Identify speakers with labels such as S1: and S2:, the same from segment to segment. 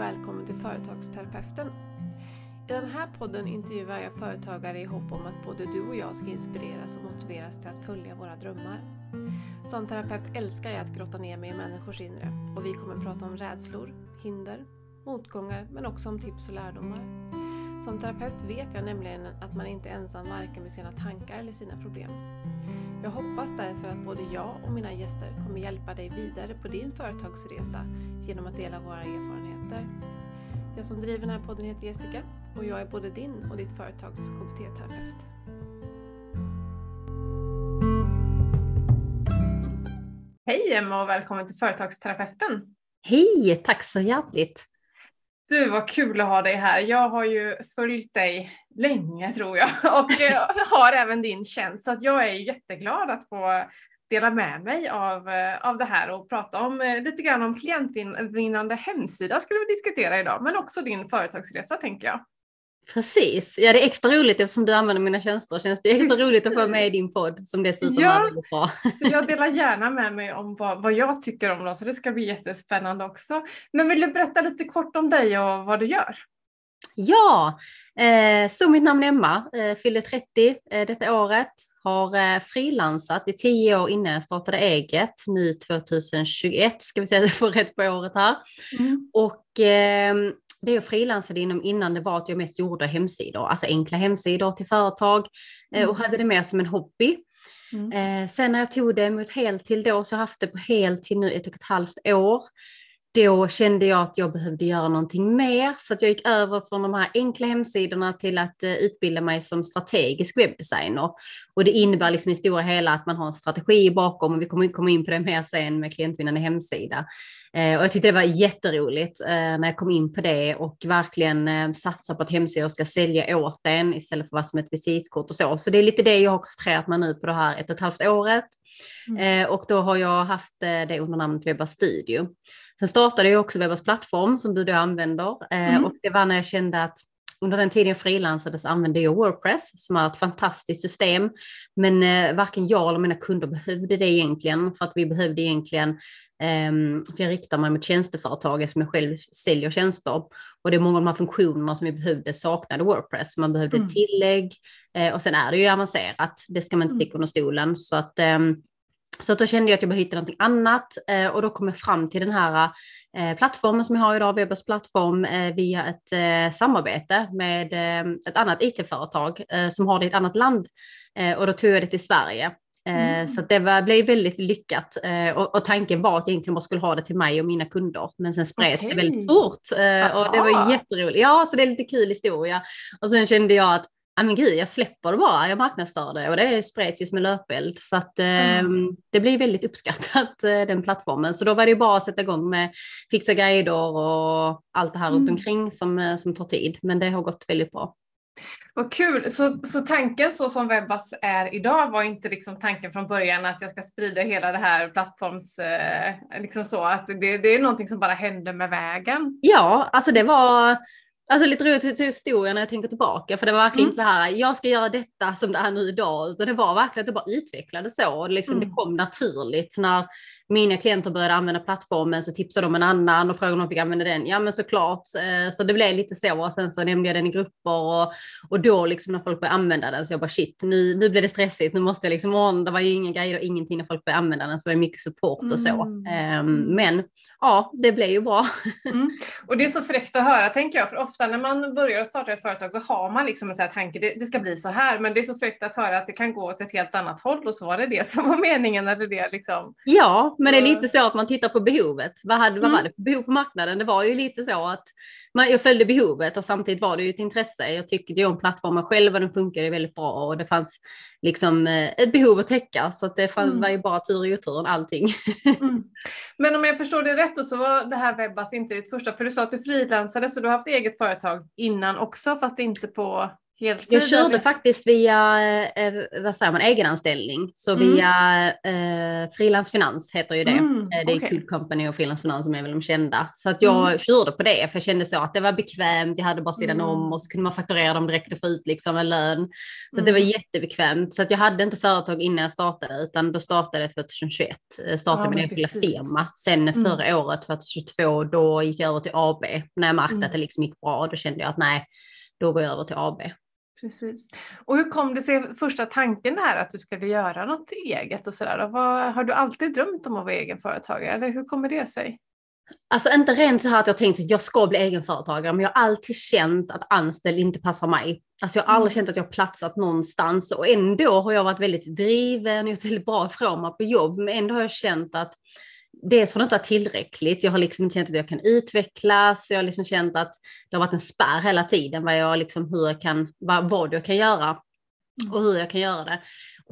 S1: och välkommen till Företagsterapeuten. I den här podden intervjuar jag företagare i hopp om att både du och jag ska inspireras och motiveras till att följa våra drömmar. Som terapeut älskar jag att grotta ner mig i människors inre och vi kommer prata om rädslor, hinder, motgångar men också om tips och lärdomar. Som terapeut vet jag nämligen att man inte är ensam varken med sina tankar eller sina problem. Jag hoppas därför att både jag och mina gäster kommer hjälpa dig vidare på din företagsresa genom att dela våra erfarenheter. Jag som driver den här podden heter Jessica och jag är både din och ditt företags KBT-terapeut. Hej Emma och välkommen till Företagsterapeuten!
S2: Hej, tack så hjärtligt!
S1: Du, vad kul att ha dig här. Jag har ju följt dig länge tror jag och eh, har även din tjänst så att jag är jätteglad att få dela med mig av, eh, av det här och prata om eh, lite grann om klientvinnande hemsida skulle vi diskutera idag, men också din företagsresa tänker jag.
S2: Precis, ja det är extra roligt eftersom du använder mina tjänster. Känns det extra Precis. roligt att få med i din podd som dessutom ja, är väldigt bra.
S1: jag delar gärna med mig om vad, vad jag tycker om dem så det ska bli jättespännande också. Men vill du berätta lite kort om dig och vad du gör?
S2: Ja, eh, så mitt namn är Emma, eh, fyller 30 eh, detta året. Har eh, frilansat i tio år innan jag startade eget. Nu 2021 ska vi säga, få rätt på året här. Mm. Och eh, det jag frilansade inom innan det var att jag mest gjorde hemsidor, alltså enkla hemsidor till företag eh, och mm. hade det mer som en hobby. Mm. Eh, sen när jag tog det mot heltid då så har jag haft det på heltid nu ett och ett halvt år då kände jag att jag behövde göra någonting mer så att jag gick över från de här enkla hemsidorna till att uh, utbilda mig som strategisk webbdesigner. Och det innebär liksom i stora hela att man har en strategi bakom och vi kommer komma in på det mer sen med klientvinnande hemsida. Uh, och jag tyckte det var jätteroligt uh, när jag kom in på det och verkligen satsa på att hemsidor ska sälja åt en istället för vara som ett visitkort och så. Så det är lite det jag har koncentrerat mig nu på det här ett och ett halvt året. Mm. och då har jag haft det under namnet Webba Studio. Sen startade jag också Webbers plattform som du då använder eh, mm. och det var när jag kände att under den tiden jag frilansade så använde jag Wordpress som är ett fantastiskt system. Men eh, varken jag eller mina kunder behövde det egentligen för att vi behövde egentligen eh, för jag riktar mig mot tjänsteföretag som jag själv säljer tjänster. Och det är många av de här funktionerna som vi behövde saknade Wordpress. Man behövde mm. tillägg eh, och sen är det ju avancerat. Det ska man inte mm. sticka under stolen. Så att ehm, så då kände jag att jag behövde hitta någonting annat eh, och då kom jag fram till den här eh, plattformen som jag har idag, Webbers plattform, eh, via ett samarbete med ett annat IT-företag som har det i ett annat land och då tog jag det till Sverige. Mm. Så det var, blev väldigt lyckat och, och, tanken var att jag egentligen bara skulle ha det till mig och mina kunder. Men sen spreds okay. det väldigt fort och det var jätteroligt. Ja, så det är lite kul historia. Och sen kände jag att ja men gud, jag släpper det bara, jag marknadsför det och det spreds ju som en löpeld. Så att mm. eh, det blir väldigt uppskattat, eh, den plattformen. Så då var det ju bara att sätta igång med fixa guider och allt det här mm. runt omkring som, eh, som tar tid. Men det har gått väldigt bra.
S1: Vad kul! Så, så tanken så som Webbas är idag var inte liksom tanken från början att jag ska sprida hela det här plattforms... Eh, liksom så att det, det är någonting som bara hände med vägen?
S2: Ja, alltså det var Alltså lite roligt till historien när jag tänker tillbaka, för det var verkligen mm. inte så här, jag ska göra detta som det är nu idag, utan det var verkligen att det bara utvecklades så. Och liksom mm. Det kom naturligt när mina klienter började använda plattformen så tipsade de en annan och frågade om de fick använda den. Ja men såklart, eh, så det blev lite så. Och sen så nämnde jag den i grupper och, och då liksom när folk började använda den så jag bara shit, nu, nu blir det stressigt, nu måste jag liksom, det var ju inga grejer och ingenting när folk började använda den så det var mycket support och så. Mm. Um, men ja, det blev ju bra.
S1: Mm. Och det är så fräckt att höra tänker jag, för ofta när man börjar starta ett företag så har man liksom en sån här tanke, det, det, ska bli så här, men det är så fräckt att höra att det kan gå åt ett helt annat håll och så var det det som var meningen eller det liksom.
S2: Ja, men det är lite så att man tittar på behovet. Vad, hade, mm. vad var det för behov på marknaden? Det var ju lite så att man, jag följde behovet och samtidigt var det ju ett intresse. Jag tyckte ju om plattformen själv och den funkade väldigt bra och det fanns liksom eh, ett behov att täcka så att det mm. var ju bara tur i oturen allting. Mm.
S1: Men om jag förstår det rätt då så var det här Webbas inte ditt första, för du sa att du frilansade så du har haft eget företag innan också fast inte på heltid?
S2: Jag körde faktiskt via, eh, vad säger man, egenanställning. Så
S1: Mm.
S2: via eh, Frilansfinans heter ju det.
S1: Mm,
S2: Eh, Det är
S1: okej.
S2: Cool Company och Frilansfinans som är väl de kända. Så att jag
S1: Mm.
S2: körde på det för jag kände så att det var bekvämt. Jag hade bara sidan
S1: Mm.
S2: om och så kunde man fakturera dem direkt och få ut liksom en lön. Så det var
S1: Mm.
S2: jättebekvämt. Så att jag hade inte företag innan jag startade utan då startade jag 2021. Eh, Startade
S1: Ja,
S2: min enskilda firma. Sen
S1: Mm.
S2: förra året 2022 då gick jag över till AB. När jag märkte att det liksom gick bra då kände jag att nej, då går jag över till AB.
S1: Precis. Och hur kom det sig första tanken där att du skulle göra något eget och sådär? Vad, har du alltid drömt om att vara egenföretagare eller hur kommer det sig?
S2: Alltså inte rent så här att jag tänkt att jag ska bli egenföretagare, men jag har alltid känt att anställd inte passar mig. Alltså jag har aldrig
S1: Mm.
S2: känt att jag har platsat någonstans och ändå har jag varit väldigt driven och gjort väldigt bra ifrån mig på jobb, men ändå har jag känt att dels har det inte varit tillräckligt. Jag har liksom känt att jag kan utvecklas. Jag har liksom känt att det har varit en spärr hela tiden vad jag liksom, hur jag kan, vad, vad jag kan göra och hur jag kan göra det.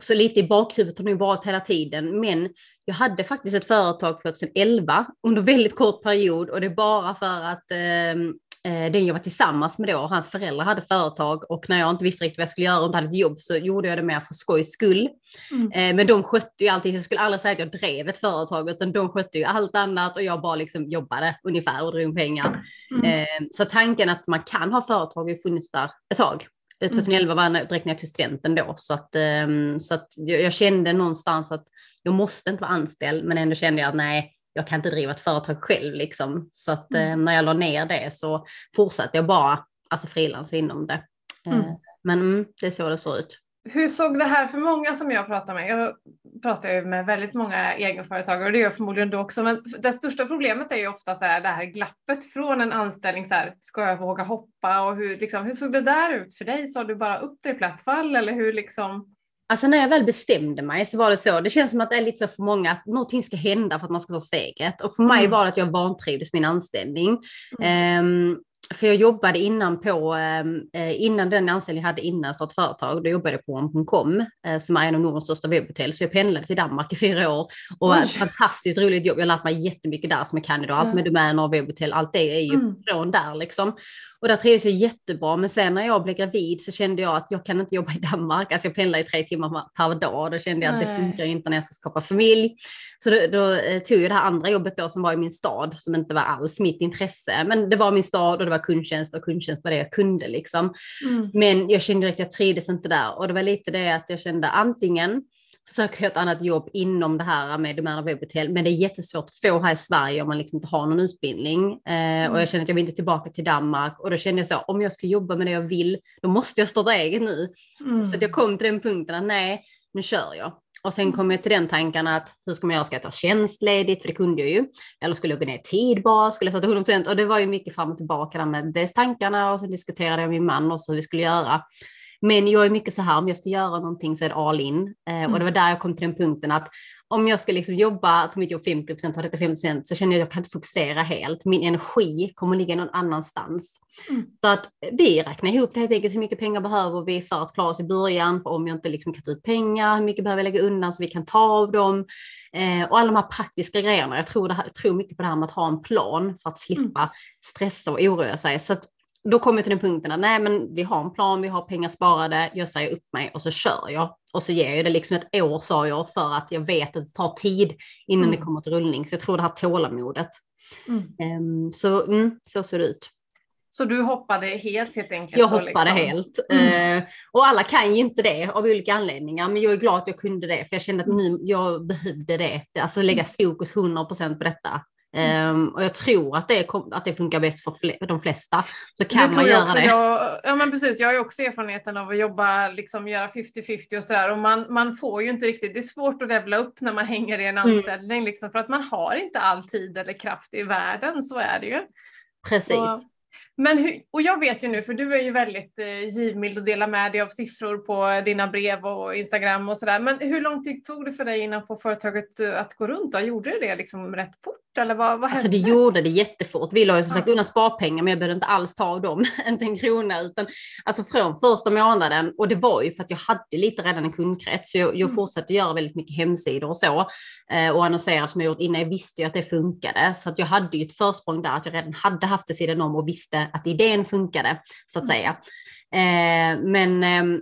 S2: Så lite i bakhuvudet har det varit hela tiden, men jag hade faktiskt ett företag 2011 under väldigt kort period och det är bara för att eh, den jag var tillsammans med då, hans föräldrar hade företag och när jag inte visste riktigt vad jag skulle göra och inte hade ett jobb så gjorde jag det mer för skojs skull.
S1: Mm.
S2: Eh, men de skötte ju alltid, jag skulle aldrig säga att jag drev ett företag utan de skötte ju allt annat och jag bara liksom jobbade ungefär och drog in pengar.
S1: Mm.
S2: Eh, så tanken att man kan ha företag har ju funnits där ett tag. Eh, 2011 var när- direkt när jag tog studenten då så att, ehm, så att jag, jag kände någonstans att jag måste inte vara anställd men ändå kände jag att nej, jag kan inte driva ett företag själv liksom. Så att eh,
S1: Mm.
S2: när jag la ner det så fortsatte jag bara alltså frilansa inom det. Eh,
S1: Mm.
S2: Men mm, det är så det såg ut.
S1: Hur såg det här för många som jag pratar med? Jag pratar ju med väldigt många egenföretagare och det gör förmodligen du också. Men det största problemet är ju ofta så här, det här glappet från en anställning. Så här, ska jag våga hoppa? Och hur, liksom, hur såg det där ut för dig? Sa du bara upp det i platt fall eller hur liksom?
S2: Alltså när jag väl bestämde mig så var det så, det känns som att det är lite så för många att någonting ska hända för att man ska ta steget. Och för mig
S1: Mm.
S2: var det att jag vantrivdes min anställning. Ehm, för jag jobbade innan på, ehm, eh, innan den anställning jag hade innan jag startade företag, då jobbade jag på One.com eh, som är en av Nordens största webbhotell. Så jag pendlade till Danmark i fyra år och
S1: Oj.
S2: ett fantastiskt roligt jobb. Jag har lärt mig jättemycket där som jag kan idag. Allt med domäner och webbhotell, allt det är ju
S1: Mm.
S2: från där liksom. Och där trivdes jag jättebra. Men sen när jag blev gravid så kände jag att jag kan inte jobba i Danmark. Alltså jag pendlar i tre timmar per dag. och Då kände jag att det
S1: Nej.
S2: funkar inte när jag ska skapa familj. Så då, då eh, tog jag det här andra jobbet då som var i min stad som inte var alls mitt intresse. Men det var min stad och det var kundtjänst och kundtjänst var det jag kunde liksom.
S1: Mm.
S2: Men jag kände direkt att jag trivdes inte där. Och det var lite det att jag kände antingen så söker jag ett annat jobb inom det här med domäner och webbhotell. Men det är jättesvårt att få här i Sverige om man liksom inte har någon utbildning. Eh, Och jag kände att jag vill inte tillbaka till Danmark. Och då kände jag så, om jag ska jobba med det jag vill, då måste jag starta eget nu.
S1: Mm.
S2: Så att jag kom till den punkten att nej, nu kör jag. Och sen kom jag till den tanken att hur ska man göra? Ska jag ta tjänstledigt? För det kunde jag ju. Eller skulle jag gå ner i tid bara? Skulle jag ta 100%? Och det var ju mycket fram och tillbaka där med dels tankarna och sen diskuterade jag med min man också hur vi skulle göra. Men jag är mycket så här, om jag ska göra någonting så är det all in. Eh, Och det var där jag kom till den punkten att om jag ska liksom jobba på mitt jobb 50 ha detta 50 så känner jag att jag kan inte fokusera helt. Min energi kommer ligga någon annanstans.
S1: Mm.
S2: Så att vi räknar ihop det helt enkelt, hur mycket pengar behöver vi för att klara oss i början, för om jag inte liksom kan ta ut pengar, hur mycket behöver jag lägga undan så vi kan ta av dem. Eh, och alla de här praktiska grejerna. Jag tror, här, jag tror mycket på det här med att ha en plan för att slippa stressa och oroa sig. Så att då kommer jag till den punkten att nej men vi har en plan, vi har pengar sparade, jag säger upp mig och så kör jag. Och så ger jag det liksom ett år sa jag för att jag vet att det tar tid innan
S1: Mm.
S2: det kommer till rullning. Så jag tror det här tålamodet.
S1: Mm.
S2: Ehm, så mm, så ser det ut.
S1: Så du hoppade helt helt enkelt?
S2: Jag hoppade
S1: liksom-
S2: helt.
S1: Mm.
S2: Eh, och alla kan ju inte det av olika anledningar. Men jag är glad att jag kunde det. För jag kände
S1: Mm.
S2: att nu, jag behövde det. Alltså lägga fokus 100% på detta. Um, och jag tror att det, kom, att det funkar bäst för de flesta. Så kan
S1: det
S2: man
S1: tror jag
S2: göra det.
S1: Jag, ja men precis, jag har ju också erfarenheten av att jobba, liksom göra 50-50 och sådär. Och man, man får ju inte riktigt, det är svårt att levla upp när man hänger i en
S2: Mm.
S1: anställning. Liksom, för att man har inte all tid eller kraft i världen, så är det ju.
S2: Precis.
S1: Så, men hur, och jag vet ju nu, för du är ju väldigt eh, givmild och delar med dig av siffror på dina brev och Instagram och sådär. Men hur lång tid tog det för dig innan få företaget eh, att gå runt? Då? Gjorde det det liksom rätt fort? Eller vad, vad
S2: Alltså
S1: hände?
S2: gjorde det jättefort. Vi la ju som sagt undan sparpengar men jag behövde inte alls ta av dem, inte en krona. Utan, alltså från första månaden, och det var ju för att jag hade lite redan en kundkrets. Så jag, jag
S1: Mm.
S2: fortsatte göra väldigt mycket hemsidor och så. Eh, och annonsera som jag gjort innan. Jag visste ju att det funkade. Så att jag hade ju ett försprång där att jag redan hade haft det sidan om och visste att idén funkade så att
S1: Mm.
S2: säga. Eh, men ehm,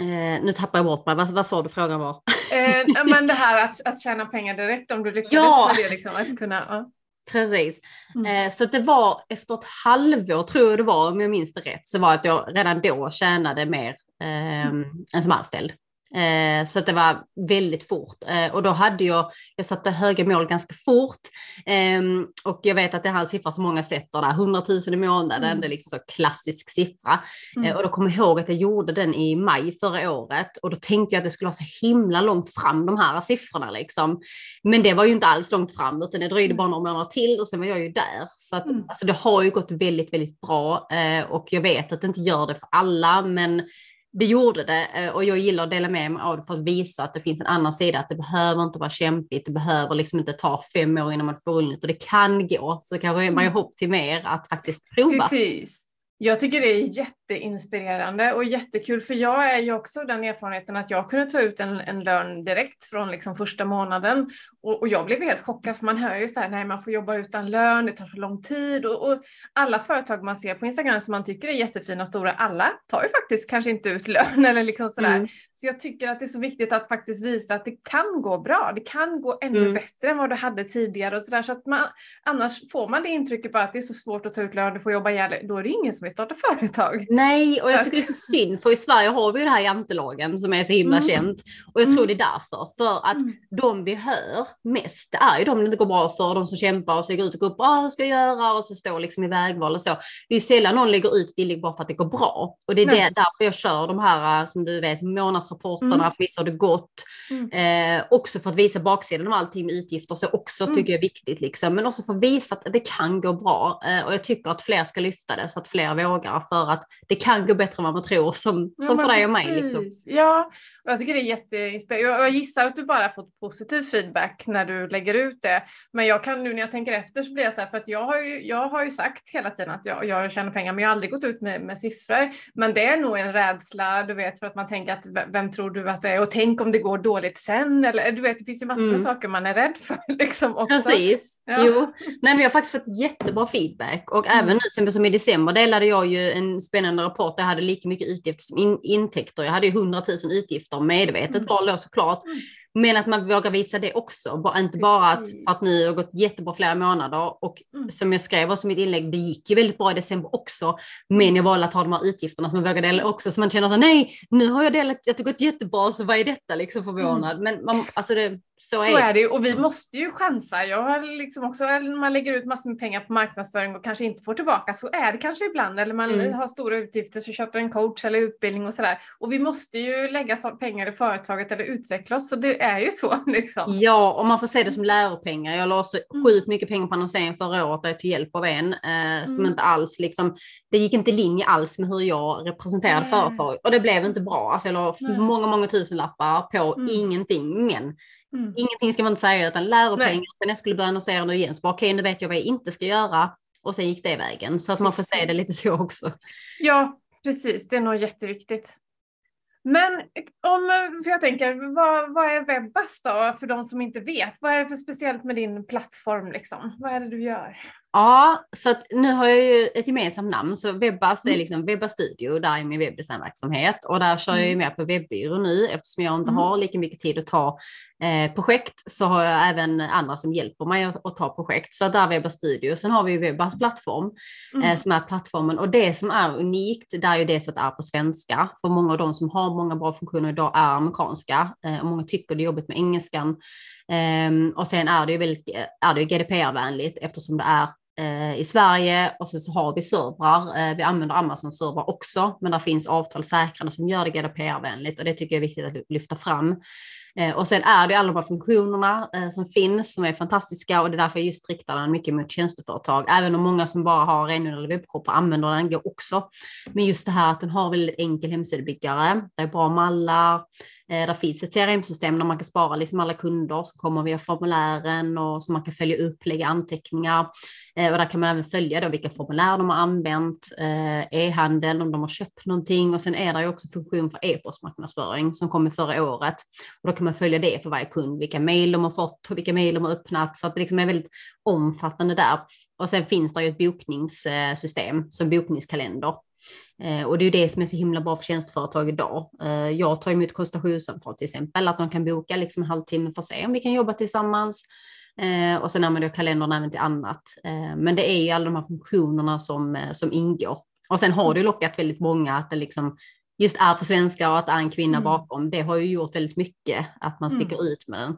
S2: Eh, nu tappar jag bort mig, vad, vad sa du frågan var?
S1: Eh, men det här att, att tjäna pengar direkt om du lyckades
S2: Ja.
S1: med det. Liksom, att kunna, ja.
S2: Precis.
S1: Mm.
S2: Eh, så det var efter ett halvår, tror jag det var, om jag minns det rätt, så var att jag redan då tjänade mer eh, än som anställd. Eh, så att det var väldigt fort. Eh, och då hade jag, jag satte höga mål ganska fort. Ehm, och jag vet att det är en siffra som många sätter där, 100 000 i månaden,
S1: Mm.
S2: det är liksom så klassisk siffra.
S1: Mm.
S2: Eh, och då kommer jag ihåg att jag gjorde den i maj förra året och då tänkte jag att det skulle vara så himla långt fram de här siffrorna liksom. Men det var ju inte alls långt fram utan det dröjde
S1: Mm.
S2: bara några månader till och sen var jag ju där. Så att,
S1: Mm.
S2: alltså, det har ju gått väldigt, väldigt bra eh, och jag vet att det inte gör det för alla men det gjorde det eh, och jag gillar att dela med mig av det för att visa att det finns en annan sida, att det behöver inte vara kämpigt, det behöver liksom inte ta fem år innan man får rullning och det kan gå. Så kanske man ger
S1: Mm.
S2: hopp till mer att faktiskt prova.
S1: Precis. Jag tycker det är jätteinspirerande och jättekul för jag är ju också den erfarenheten att jag kunde ta ut en, en lön direkt från liksom första månaden och, och jag blev helt chockad för man hör ju så här, nej man får jobba utan lön, det tar för lång tid och, och alla företag man ser på Instagram som man tycker är jättefina och stora, alla tar ju faktiskt kanske inte ut lön eller liksom sådär.
S2: Mm.
S1: Så jag tycker att det är så viktigt att faktiskt visa att det kan gå bra. Det kan gå ännu
S2: Mm.
S1: bättre än vad du hade tidigare och sådär. Så att man, annars får man det intrycket bara att det är så svårt att ta ut lön, du får jobba ihjäl Då är det ingen som vill starta företag.
S2: Nej, och jag tycker det är så synd, för i Sverige har vi ju det här jantelagen som är så himla
S1: Mm.
S2: känt. Och jag tror
S1: Mm.
S2: det är därför. För att
S1: Mm.
S2: de vi hör mest, är ju de det inte går bra för, de som kämpar och så går ut och går upp, ah, hur ska jag göra? Och så står liksom i vägval och så. Det är ju sällan någon lägger ut det bara för att det går bra. Och det är det, därför jag kör de här, som du vet, månadsrapporterna,
S1: Mm.
S2: för vissa har det gått.
S1: Mm.
S2: Eh, också för att visa baksidan av allting med utgifter, så också
S1: Mm.
S2: tycker jag är viktigt. Liksom. Men också för att visa att det kan gå bra. Eh, och jag tycker att fler ska lyfta det, så att fler vågar. För att det kan gå bättre än vad man tror, som,
S1: Ja,
S2: som för dig och mig. Liksom.
S1: Ja, och jag tycker det är jätteinspirerande. Jag, jag gissar att du bara fått positiv feedback när du lägger ut det. Men jag kan nu när jag tänker efter så blir jag så här, för att jag har ju, jag har ju sagt hela tiden att jag, jag tjänar pengar, men jag har aldrig gått ut med, med siffror. Men det är nog en rädsla, du vet, för att man tänker att vem tror du att det är? Och tänk om det går dåligt sen, eller du vet, det finns ju massor med
S2: Mm.
S1: saker man är rädd för liksom också.
S2: Precis.
S1: Ja.
S2: Jo. Nej, jag har faktiskt fått jättebra feedback. Och
S1: Mm.
S2: även nu som i december delade jag ju en spännande rapport där jag hade lika mycket utgifter som in, intäkter. Jag hade ju 100 000 utgifter medvetet
S1: Mm.
S2: val då såklart.
S1: Mm.
S2: Men att man vågar visa det också. Bara, inte bara att,
S1: Precis.
S2: för att nu har gått jättebra flera månader. Och
S1: Mm.
S2: som jag skrev också i mitt inlägg, det gick ju väldigt bra i december också. Men jag valde att ha de här utgifterna som jag vågar dela också. Så man känner så nej, nu har jag delat, att det har gått jättebra, så vad är detta liksom förvånad? Men man, alltså det, så,
S1: Så
S2: är det.
S1: ju och vi måste ju chansa. Jag har liksom också, när man lägger ut massor med pengar på marknadsföring och kanske inte får tillbaka, så är det kanske ibland. Eller man
S2: Mm.
S1: har stora utgifter så köper en coach eller utbildning och sådär. Och vi måste ju lägga pengar i företaget eller utveckla oss, så det är ju så liksom.
S2: Ja, och man får se det som läropengar. Jag la så
S1: Mm.
S2: sjukt mycket pengar på annonsering förra året där jag tog hjälp av en eh, som
S1: Mm.
S2: inte alls liksom, det gick inte i linje alls med hur jag representerade
S1: Nej.
S2: företag och det blev inte bra. Alltså jag la många, många tusenlappar på
S1: Mm.
S2: ingenting, men
S1: Mm.
S2: ingenting ska man inte säga utan läropengar.
S1: Nej.
S2: Sen jag skulle börja annonsera nu igen så bara okej, nu vet jag vad jag inte ska göra och sen gick det vägen så att man får se det lite så också.
S1: Ja, precis. Det är nog jätteviktigt. Men om, för jag tänker, vad, vad är Webbas då för de som inte vet? Vad är det för speciellt med din plattform liksom? Vad är det du gör?
S2: Ja, så att nu har jag ju ett gemensamt namn, så Webbas är
S1: Mm.
S2: liksom Webba Studio, där är min webbdesignverksamhet och där kör jag ju
S1: Mm.
S2: mer på webbyrå nu eftersom jag inte
S1: Mm.
S2: har lika mycket tid att ta eh, projekt så har jag även andra som hjälper mig att, att ta projekt. Så där är Webba Studio. Sen har vi Webbas plattform
S1: Mm.
S2: eh, som är plattformen och det som är unikt det är ju dels att det är på svenska. För många av de som har många bra funktioner idag är amerikanska eh, och många tycker det är jobbigt med engelskan. Ehm, och sen är det ju väldigt, är det ju GDPR-vänligt eftersom det är eh, Eh, i Sverige och sen så har vi servrar. Eh, vi använder Amazon-servrar också, men där finns avtal säkrande som gör det GDPR-vänligt och det tycker jag är viktigt att lyfta fram. Eh, och sen är det alla de här funktionerna eh, som finns som är fantastiska och det är därför jag just riktar den mycket mot tjänsteföretag. Även om många som bara har renodlade eller webbshop använder den går också. Men just det här att den har väldigt enkel hemsidebyggare. Det är bra mallar. Eh, där finns ett CRM-system där man kan spara liksom alla kunder som kommer via formulären och som man kan följa upp, lägga anteckningar. Eh, och där kan man även följa då vilka formulär de har använt, eh, e-handel, om de har köpt någonting. Och sen är det ju också funktion för e-postmarknadsföring som kom förra året. Och då kan man följa det för varje kund, vilka mejl de har fått och vilka mejl de har öppnat. Så att det liksom är väldigt omfattande där. Och sen finns det ju ett bokningssystem som bokningskalender. Eh, och det är ju det som är så himla bra för tjänsteföretag idag. Eh, jag tar emot konsultationssamtal till exempel, att de kan boka liksom en halvtimme för att se om vi kan jobba tillsammans. Eh, och sen använder jag kalendern även till annat. Men det är ju alla de här funktionerna som, som ingår. Och sen har det lockat väldigt många att det liksom just är på svenska och att det är en kvinna mm. bakom. Det har ju gjort väldigt mycket att man sticker mm. ut med den.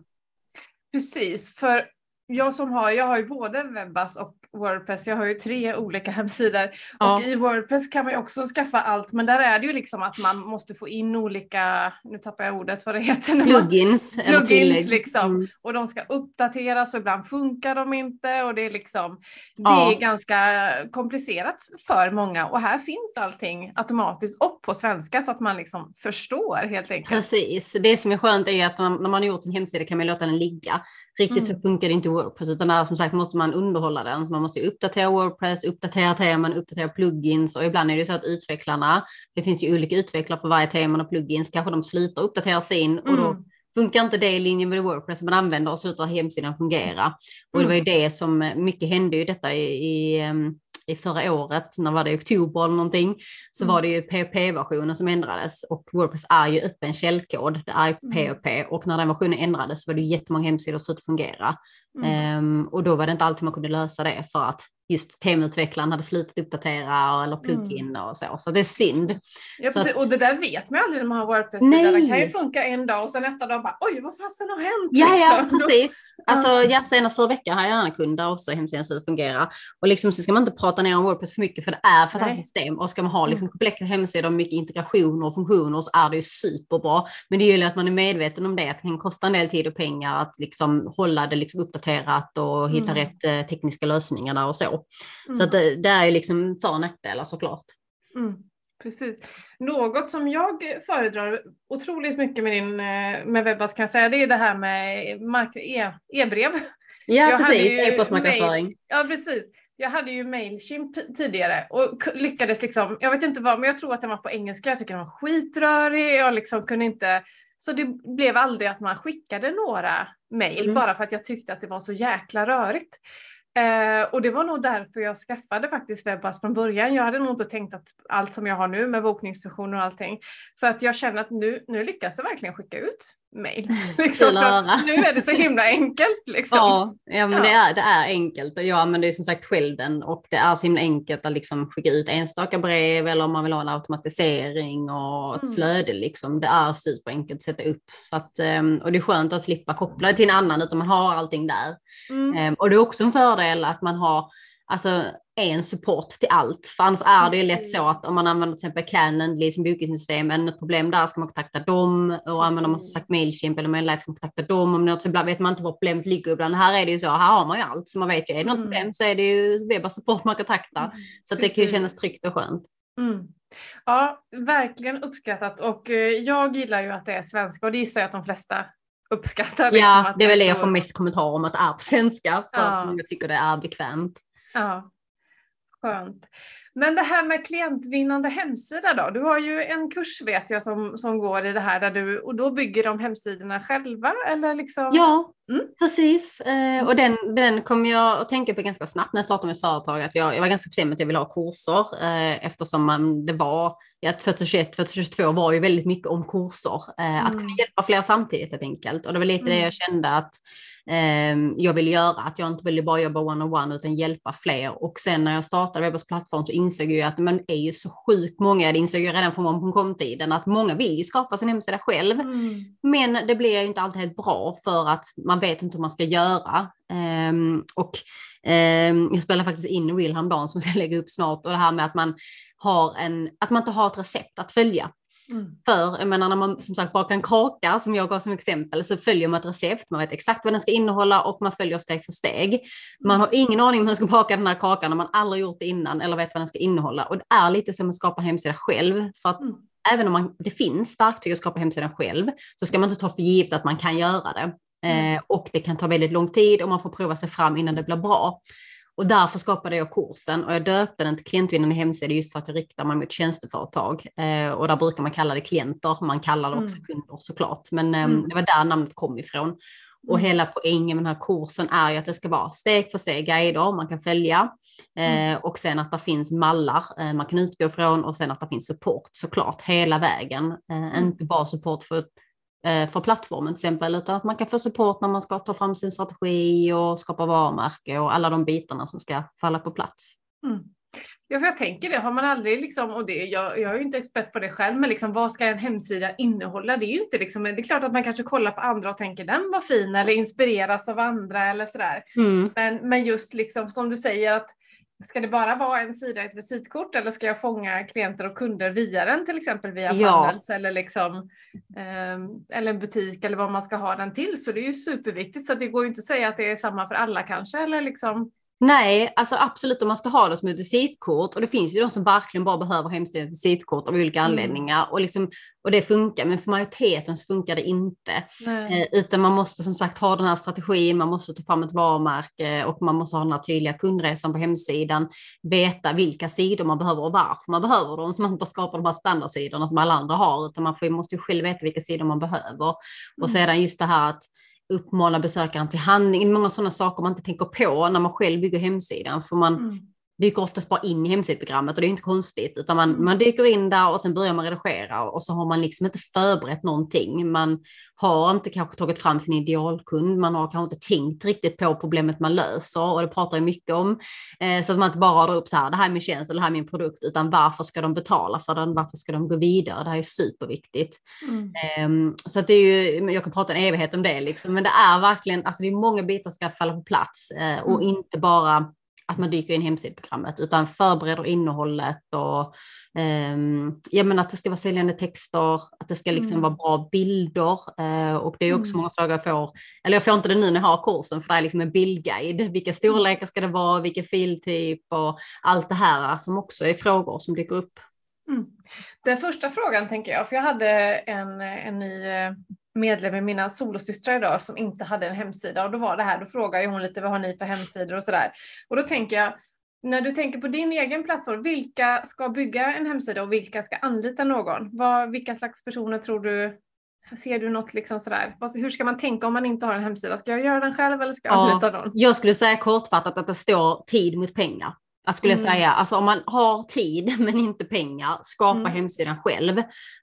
S1: Precis, för jag som har, jag har ju både Webbas och Wordpress, jag har ju tre olika hemsidor. Ja. Och i Wordpress kan man ju också skaffa allt, men där är det ju liksom att man måste få in olika, nu tappar jag ordet vad det heter.
S2: Plugins.
S1: Man, plugins liksom. Mm. Och de ska uppdateras och ibland funkar de inte och det är liksom, det ja. är ganska komplicerat för många och här finns allting automatiskt och på svenska så att man liksom förstår helt enkelt.
S2: Precis, det som är skönt är att när man har gjort sin hemsida kan man låta den ligga. Riktigt mm. så funkar det inte i Wordpress utan där som sagt måste man underhålla den. Så man måste uppdatera Wordpress, uppdatera teman, uppdatera plugins och ibland är det så att utvecklarna, det finns ju olika utvecklare på varje teman och plugins, kanske de slutar uppdatera sin och då mm. funkar inte det i linje med Wordpress man använder och slutar hemsidan fungera. Och det var ju mm. det som mycket hände ju detta i, i ehm, i förra året, när var det i oktober eller någonting, så mm. var det ju PHP-versionen som ändrades och Wordpress är ju öppen källkod, det är PHP mm. och när den versionen ändrades så var det jättemånga hemsidor som inte fungera. Mm. Um, och då var det inte alltid man kunde lösa det för att just temanutvecklaren hade slutat uppdatera eller plugin mm. och så. Så det är synd.
S1: Ja,
S2: precis.
S1: Att, och det där vet man aldrig när man har Wordpress-sida. Den kan ju funka en dag och sen nästa dag bara oj vad fasen har hänt?
S2: Ja, liksom. ja precis. Alltså ja, senast förra veckan har jag en kund där också hemsidan slutar fungera. Och liksom så ska man inte prata ner om Wordpress för mycket för det är för ett system och ska man ha liksom mm. komplexa hemsidor med mycket integrationer och funktioner så är det ju superbra. Men det gäller att man är medveten om det, att det kan kosta en del tid och pengar att liksom hålla det liksom uppdaterat och hitta mm. rätt eh, tekniska lösningar och så. Mm. Så att det, det, är ju liksom för och nackdelar såklart.
S1: Mm, precis. Något som jag föredrar otroligt mycket med din eh, med Webbas kan jag säga, det är det här med e, e-brev.
S2: Ja, jag precis, e-postmarknadsföring.
S1: Ja, precis. Jag hade ju Mailchimp tidigare och lyckades liksom, jag vet inte vad, men jag tror att den var på engelska, jag tycker den var skitrörig, jag liksom kunde inte, så det blev aldrig att man skickade några mail mm. bara för att jag tyckte att det var så jäkla rörigt. Eh, och det var nog därför jag skaffade faktiskt Webbas från början. Jag hade nog inte tänkt att allt som jag har nu med bokningsfunktioner och allting. För att jag känner att nu, nu lyckas jag verkligen skicka ut mail. Liksom, nu är det så himla enkelt. Liksom.
S2: Ja, ja, men ja. Det, är, det är enkelt och jag använder ju som sagt själv den och det är så himla enkelt att liksom skicka ut enstaka brev eller om man vill ha en automatisering och ett mm. flöde. Liksom. Det är superenkelt att sätta upp. Så att, ehm, och det är skönt att slippa koppla det till en annan utan man har allting där. Mm. Ehm, och det är också en fördel att man har alltså, en support till allt. För annars är det ju lätt så att om man använder till exempel Canon som bokningssystem, en problem där ska man kontakta dem och använder man som sagt Mailchimp eller Maillight ska man kontakta dem. Om något, ibland vet man inte var problemet ligger. Ibland här är det ju så, här har man ju allt så man vet ju, är det något mm. problem så är det ju Webber support man kontaktar. Mm. Så det kan ju kännas tryggt och skönt.
S1: Mm. Ja, verkligen uppskattat och eh, jag gillar ju att det är svenska och det gissar jag att de flesta uppskattar.
S2: Liksom, ja, det är väl det jag får mest kommentarer om att det är på svenska för ja. att många tycker det är bekvämt.
S1: Ja, skönt. Men det här med klientvinnande hemsida då? Du har ju en kurs vet jag som, som går i det här där du, och då bygger de hemsidorna själva eller liksom?
S2: Ja, mm. precis. Eh, och den, den kom jag att tänka på ganska snabbt när jag startade mitt företag. Att jag, jag var ganska bestämd att jag ville ha kurser eh, eftersom man, det var, ja 2021, 2022 var ju väldigt mycket om kurser. Eh, mm. Att kunna mm. hjälpa fler samtidigt helt enkelt. Och det var lite mm. det jag kände att jag vill göra. Att jag inte ville bara jobba one-on-one utan hjälpa fler. Och sen när jag startade Webbers plattform så insåg jag att man är ju så sjukt många, det insåg jag redan från momkom-tiden, att många vill ju skapa sin hemsida själv. Mm. Men det blir inte alltid helt bra för att man vet inte hur man ska göra. Um, och um, jag spelade faktiskt in Real häromdagen som ska lägga upp snart och det här med att man har en, att man inte har ett recept att följa. Mm. För jag menar när man som sagt bakar en kaka som jag gav som exempel så följer man ett recept, man vet exakt vad den ska innehålla och man följer steg för steg. Man har ingen aning om hur man ska baka den här kakan när man aldrig gjort det innan eller vet vad den ska innehålla och det är lite som att skapa hemsida själv för att mm. även om man, det finns verktyg att skapa hemsidan själv så ska man inte ta för givet att man kan göra det. Mm. Eh, och det kan ta väldigt lång tid och man får prova sig fram innan det blir bra. Och därför skapade jag kursen och jag döpte den till klientvinnande hemsida just för att jag riktar mig mot tjänsteföretag. Eh, och där brukar man kalla det klienter, man kallar det också mm. kunder såklart. Men eh, mm. det var där namnet kom ifrån. Och hela poängen med den här kursen är ju att det ska vara steg för steg guider man kan följa. Eh, och sen att det finns mallar eh, man kan utgå från och sen att det finns support såklart hela vägen. Eh, inte bara support för för plattformen till exempel, utan att man kan få support när man ska ta fram sin strategi och skapa varumärke och alla de bitarna som ska falla på plats.
S1: Mm. Ja, för jag tänker det, har man aldrig liksom, och det, jag, jag är ju inte expert på det själv, men liksom, vad ska en hemsida innehålla? Det är ju inte liksom, det är klart att man kanske kollar på andra och tänker den var fin eller inspireras av andra eller sådär. Mm. Men, men just liksom som du säger att Ska det bara vara en sida, ett visitkort eller ska jag fånga klienter och kunder via den till exempel via ja. Funnels eller liksom eh, eller en butik eller vad man ska ha den till så det är ju superviktigt så det går ju inte att säga att det är samma för alla kanske eller liksom
S2: Nej, alltså absolut om man ska ha det som ett visitkort och det finns ju de som verkligen bara behöver hemsidens visitkort av olika mm. anledningar och, liksom, och det funkar, men för majoriteten så funkar det inte. Eh, utan man måste som sagt ha den här strategin, man måste ta fram ett varumärke och man måste ha den här tydliga kundresan på hemsidan, veta vilka sidor man behöver och varför man behöver dem, så man inte skapar de här standardsidorna som alla andra har, utan man får, måste ju själv veta vilka sidor man behöver. Och mm. sedan just det här att uppmana besökaren till handling, många sådana saker man inte tänker på när man själv bygger hemsidan. För man, mm dyker oftast bara in i hemsidprogrammet och det är inte konstigt, utan man, man dyker in där och sen börjar man redigera och så har man liksom inte förberett någonting. Man har inte kanske tagit fram sin idealkund, man har kanske inte tänkt riktigt på problemet man löser och det pratar jag mycket om. Eh, så att man inte bara drar upp så här, det här är min tjänst eller det här är min produkt, utan varför ska de betala för den? Varför ska de gå vidare? Det här är superviktigt. Mm. Eh, så att det är ju, jag kan prata en evighet om det liksom, men det är verkligen, alltså det är många bitar som ska falla på plats eh, och mm. inte bara att man dyker in i hemsidprogrammet utan förbereder innehållet och um, ja, men att det ska vara säljande texter, att det ska liksom mm. vara bra bilder uh, och det är också mm. många frågor jag får, eller jag får inte det nu när jag har kursen för det är liksom en bildguide, vilka storlekar ska det vara, vilken filtyp och allt det här som också är frågor som dyker upp.
S1: Mm. Den första frågan tänker jag, för jag hade en, en ny eh, medlem i mina solosystrar idag som inte hade en hemsida och då var det här, då frågade hon lite vad har ni för hemsidor och sådär. Och då tänker jag, när du tänker på din egen plattform, vilka ska bygga en hemsida och vilka ska anlita någon? Vad, vilka slags personer tror du Ser du något liksom sådär? Hur ska man tänka om man inte har en hemsida? Ska jag göra den själv eller ska jag anlita någon?
S2: Jag skulle säga kortfattat att det står tid mot pengar. Jag skulle mm. säga, alltså om man har tid men inte pengar, skapa mm. hemsidan själv.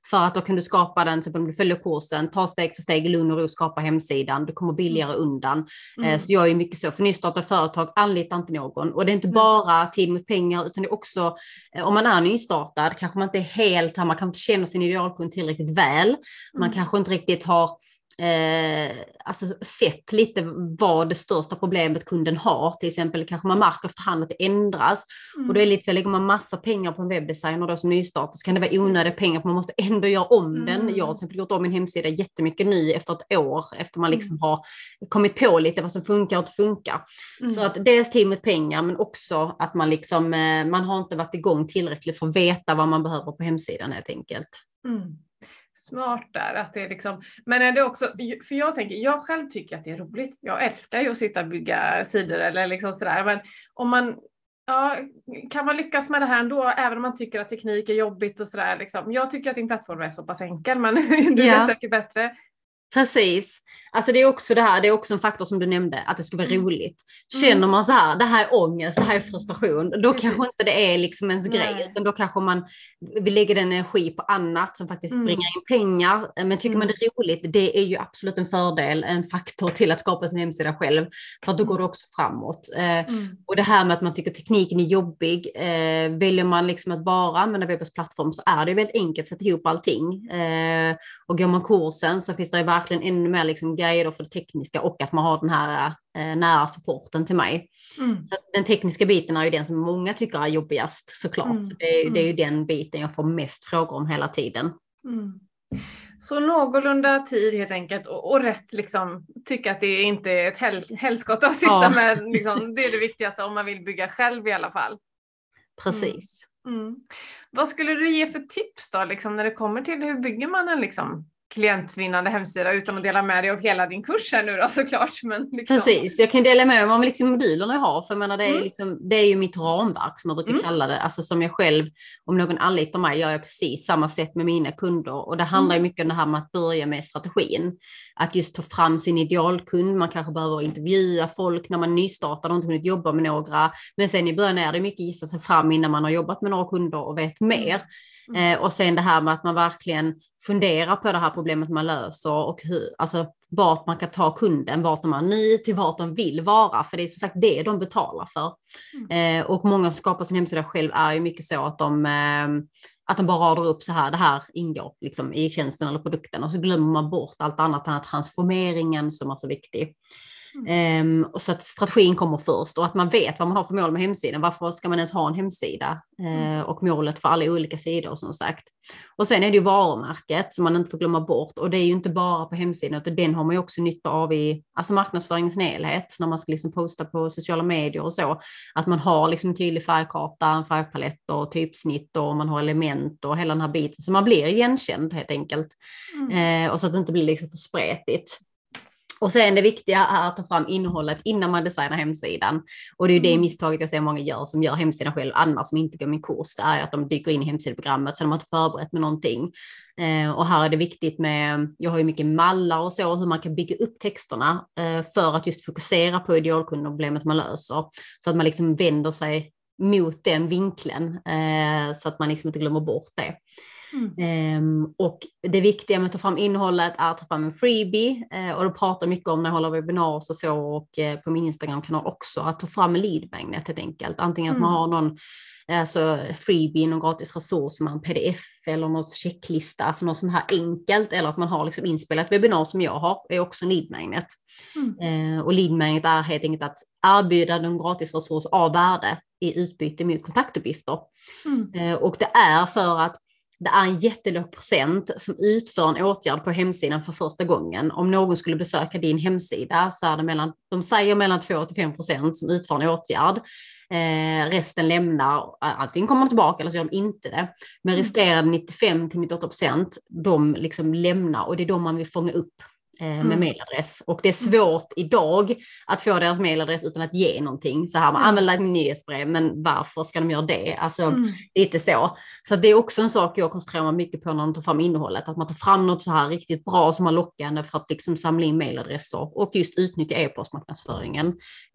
S2: För att då kan du skapa den, typ om du följer kursen, ta steg för steg lugn och ro, skapa hemsidan, du kommer billigare mm. undan. Eh, mm. Så jag är mycket så, för nystartade företag, anlita inte någon. Och det är inte bara tid mot pengar, utan det är också, eh, om man är nystartad, kanske man inte är helt, man kanske inte känner sin idealkund tillräckligt väl. Man mm. kanske inte riktigt har eh, alltså sett lite vad det största problemet kunden har. Till exempel kanske man märker efterhand att det ändras. Mm. Och då är det lite så, lägger man massa pengar på en webbdesigner då som nystart så kan det vara onödiga pengar för man måste ändå göra om mm. den. Jag har till exempel gjort om min hemsida jättemycket nu efter ett år efter man liksom mm. har kommit på lite vad som funkar och inte funkar. Mm. Så att dels tid med pengar men också att man liksom, eh, man har inte varit igång tillräckligt för att veta vad man behöver på hemsidan helt enkelt.
S1: Smart där. Att det är liksom, men är det också, för jag tänker, jag själv tycker att det är roligt. Jag älskar ju att sitta och bygga sidor eller liksom sådär. Men om man, ja, kan man lyckas med det här ändå, även om man tycker att teknik är jobbigt och sådär. Liksom. Jag tycker att din plattform är så pass enkel, men du ja. vet säkert bättre.
S2: Precis. Alltså det är också det här, det är också en faktor som du nämnde, att det ska vara mm. roligt. Känner mm. man så här, det här är ångest, det här är frustration, då Precis. kanske inte det är liksom ens Nej. grej, utan då kanske man vill lägga den energi på annat som faktiskt mm. bringar in pengar. Men tycker mm. man det är roligt, det är ju absolut en fördel, en faktor till att skapa sin hemsida själv, för då går det också framåt. Eh, mm. Och det här med att man tycker tekniken är jobbig, eh, väljer man liksom att bara använda webbens plattform så är det väldigt enkelt att sätta ihop allting. Eh, och går man kursen så finns det verkligen ännu mer liksom guider för det tekniska och att man har den här eh, nära supporten till mig. Mm. Så den tekniska biten är ju den som många tycker är jobbigast såklart. Mm. Det, det, är ju mm. den biten jag får mest frågor om hela tiden.
S1: Mm. Så någorlunda tid helt enkelt och, och rätt liksom tycka att det inte är ett hel, helskott att sitta ja. med. Liksom, det är det viktigaste om man vill bygga själv i alla fall.
S2: Precis.
S1: Mm. mm. Vad skulle du ge för tips då liksom, när det kommer till hur bygger man en liksom, klientvinnande hemsida utan att dela med dig av hela din kurs här nu då såklart. Men
S2: liksom. Precis, jag kan dela med mig av liksom modulerna jag har, för jag menar, det, är
S1: Mm.
S2: liksom, det är ju mitt ramverk som jag brukar
S1: Mm.
S2: kalla det, alltså som jag själv, om någon anlitar mig, gör jag precis samma sätt med mina kunder och det handlar
S1: Mm.
S2: mycket om det här med att börja med strategin. Att just ta fram sin idealkund, man kanske behöver intervjua folk när man nystartar och inte hunnit jobba med några, men sen i början är det mycket gissa sig fram innan man har jobbat med några kunder och vet mer.
S1: Mm.
S2: Eh, och sen det här med att man verkligen funderar på det här problemet man löser och hur, alltså vart man kan ta kunden, vart de är ny till vart de vill vara, för det är som sagt det de betalar för. Eh, och många som skapar sin hemsida själv är ju mycket så att de, eh, att de bara radar upp så här, det här ingår liksom i tjänsten eller produkten och så glömmer man bort allt annat, den här transformeringen som är så viktig. Ehm, och så att strategin kommer först och att man vet vad man har för mål med hemsidan. Varför ska man ens ha en hemsida? Eh, och målet för alla olika sidor som sagt. Och sen är det ju varumärket som man inte får glömma bort. Och det är ju inte bara på hemsidan utan den har man ju också nytta av i alltså marknadsföringens helhet. När man ska liksom posta på sociala medier och så. Att man har liksom en tydlig färgkarta, en färgpalett och typsnitt och man har element och hela den här biten. Så man blir igenkänd helt enkelt.
S1: Mm.
S2: Eh, och så att det inte blir liksom för spretigt. Och sen det viktiga är att ta fram innehållet innan man designar hemsidan. Och det är ju det
S1: Mm.
S2: misstaget jag ser många gör som gör hemsidan själv, annars som inte går min kurs, det är att de dyker in i hemsideprogrammet, sen har man inte förberett med någonting. Eh, och här är det viktigt med, jag har ju mycket mallar och så, hur man kan bygga upp texterna eh, för att just fokusera på idealkunden och problemet man löser. Så att man liksom vänder sig mot den vinkeln eh, så att man liksom inte glömmer bort det.
S1: Mm.
S2: Ehm, och det viktiga med att ta fram innehållet är att ta fram en freebie eh, och då pratar mycket om när jag håller webbinarier och så och eh, på min Instagram-kanal också att ta fram en lead magnet helt enkelt. Antingen att man
S1: Mm.
S2: har någon alltså freebie, någon gratis resurs som en pdf eller någon checklista, alltså något sånt här enkelt eller att man har liksom inspelat webbinar som jag har är också lead magnet.
S1: Mm.
S2: Eh, och lead magnet är helt enkelt att erbjuda någon gratis resurs av värde i utbyte mot kontaktuppgifter.
S1: Mm.
S2: Eh, Och det är för att det är en jättelåg procent som utför en åtgärd på hemsidan för första gången. Om någon skulle besöka din hemsida så är det mellan, de säger mellan 2 till 5 procent som utför en åtgärd. Eh, resten lämnar, antingen kommer de tillbaka eller så gör de inte det. Men
S1: Mm.
S2: resterande 95 till 98 procent, de liksom lämnar och det är de man vill fånga upp med
S1: Mm.
S2: mailadress. Och det är svårt idag att få deras mailadress utan att ge någonting. Så här, man
S1: Mm.
S2: använder ett nyhetsbrev, men varför ska de göra det? Alltså,
S1: Mm.
S2: Lite så. Så det är också en sak jag koncentrerar mig mycket på när man tar fram innehållet. Att man tar fram något så här riktigt bra som är lockande för att liksom samla in mailadresser och just utnyttja e-postmarknadsföringen.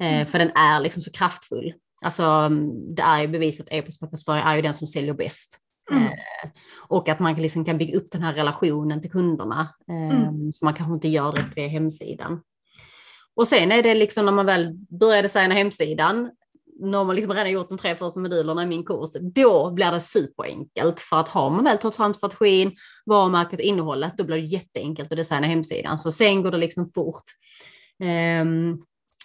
S2: Eh,
S1: Mm.
S2: för den är liksom så kraftfull. Alltså mm, det är ju bevisat att e-postmarknadsföring är ju den som säljer bäst.
S1: Mm.
S2: Eh, och att man liksom kan bygga upp den här relationen till kunderna eh,
S1: Mm.
S2: som man kanske inte gör direkt via hemsidan. Och sen är det liksom när man väl börjar designa hemsidan, när man liksom redan gjort de tre första modulerna i min kurs, då blir det superenkelt. För att har man väl tagit fram strategin, varumärket och innehållet, då blir det jätteenkelt att designa hemsidan. Så sen går det liksom fort. Ehm,